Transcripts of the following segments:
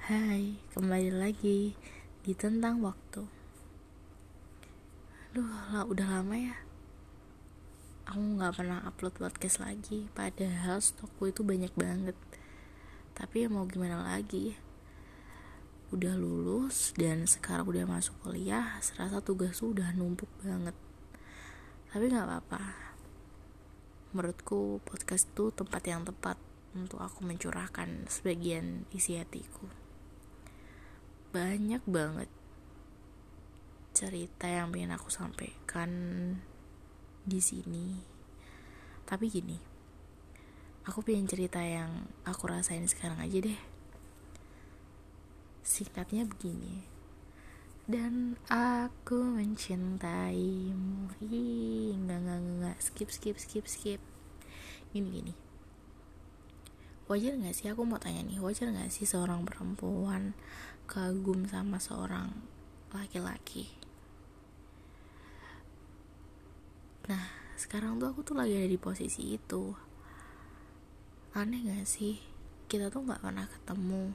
Hai, kembali lagi di Tentang Waktu. Aduh, lah, udah lama ya. Aku gak pernah upload podcast lagi Padahal stokku itu banyak banget. Tapi ya mau gimana lagi? Udah lulus dan sekarang udah masuk kuliah Serasa tugas udah numpuk banget. Tapi gak apa-apa. Menurutku podcast itu tempat yang tepat untuk aku mencurahkan sebagian isi hatiku banyak banget cerita yang pengen aku sampaikan di sini. Tapi gini aku pengen cerita yang aku rasain sekarang aja deh. Singkatnya begini dan aku mencintaimu. Ih enggak enggak enggak skip skip skip skip. Gini gini wajar gak sih? Aku mau tanya nih wajar gak sih seorang perempuan kagum sama seorang laki-laki? Nah sekarang tuh aku tuh lagi ada di posisi itu. Aneh gak sih? Kita tuh gak pernah ketemu.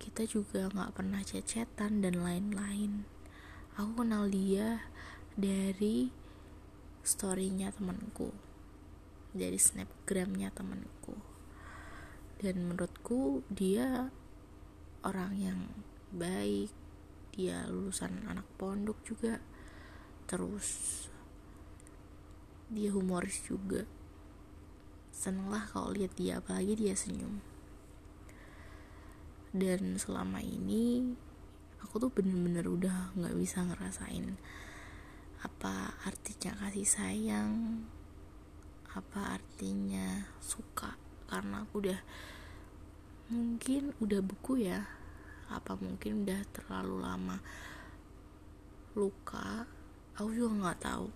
Kita juga gak pernah cecetan dan lain-lain. Aku kenal dia dari storynya temanku dari snapgramnya temanku dan menurutku dia orang yang baik. Dia lulusan anak pondok juga. Terus dia humoris juga. Seneng lah kalau lihat dia apalagi dia senyum. Dan selama ini aku tuh bener-bener udah nggak bisa ngerasain apa artinya kasih sayang apa artinya suka karena aku udah mungkin udah buku ya. Apa mungkin udah terlalu lama luka? Aku juga nggak tahu.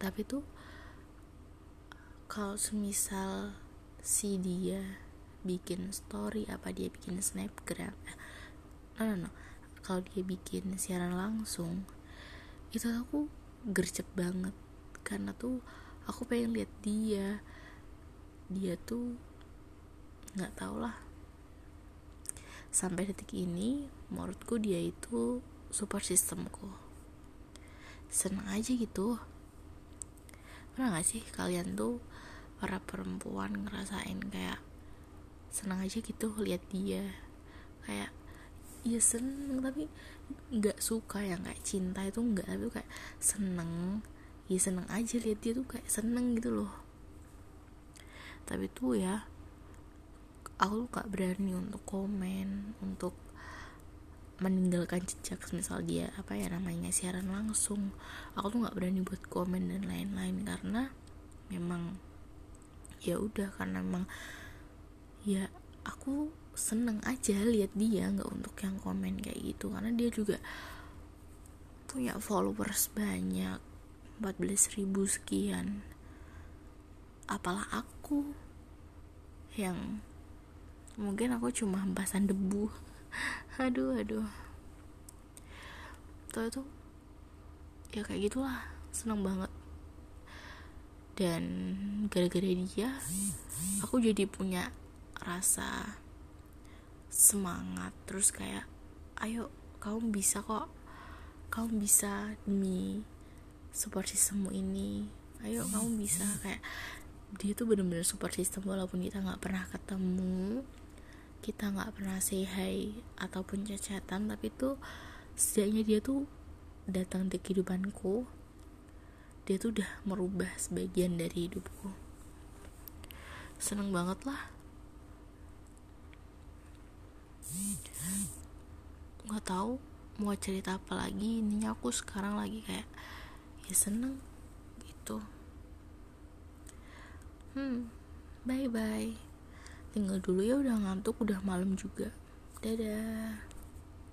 Tapi tuh kalau semisal si dia bikin story apa dia bikin snapgram eh, no no no. Kalau dia bikin siaran langsung itu aku gercep banget. Karena tuh aku pengen lihat dia dia tuh nggak tau lah. Sampai detik ini menurutku dia itu support systemku. Seneng aja gitu. Pernah gak sih kalian tuh para perempuan ngerasain kayak seneng aja gitu lihat dia? Kayak ya seneng tapi nggak suka ya nggak cinta itu nggak tapi kayak seneng. Ya seneng aja lihat dia tuh kayak seneng gitu loh tapi tuh ya aku gak berani untuk komen untuk meninggalkan jejak misal dia apa ya namanya siaran langsung. Aku tuh nggak berani buat komen dan lain-lain karena memang ya udah karena memang ya aku seneng aja lihat dia nggak untuk yang komen kayak gitu. Karena dia juga punya followers banyak 14 ribu sekian apalah aku yang mungkin aku cuma hempasan debu. Aduh aduh. Tuh itu ya kayak gitulah seneng banget. Dan gara-gara dia aku jadi punya rasa semangat. Terus kayak ayo kamu bisa kok. Kamu bisa demi support systemmu ini. Ayo kamu bisa. Kayak dia tuh bener-bener support system walaupun kita nggak pernah ketemu kita nggak pernah say hi ataupun cacatan tapi tuh setidaknya dia tuh datang di kehidupanku dia tuh udah merubah sebagian dari hidupku. Seneng banget lah. Nggak tahu mau cerita apa lagi ininya aku sekarang lagi kayak ya seneng gitu hmm bye bye tinggal dulu ya udah ngantuk udah malam juga. Dadah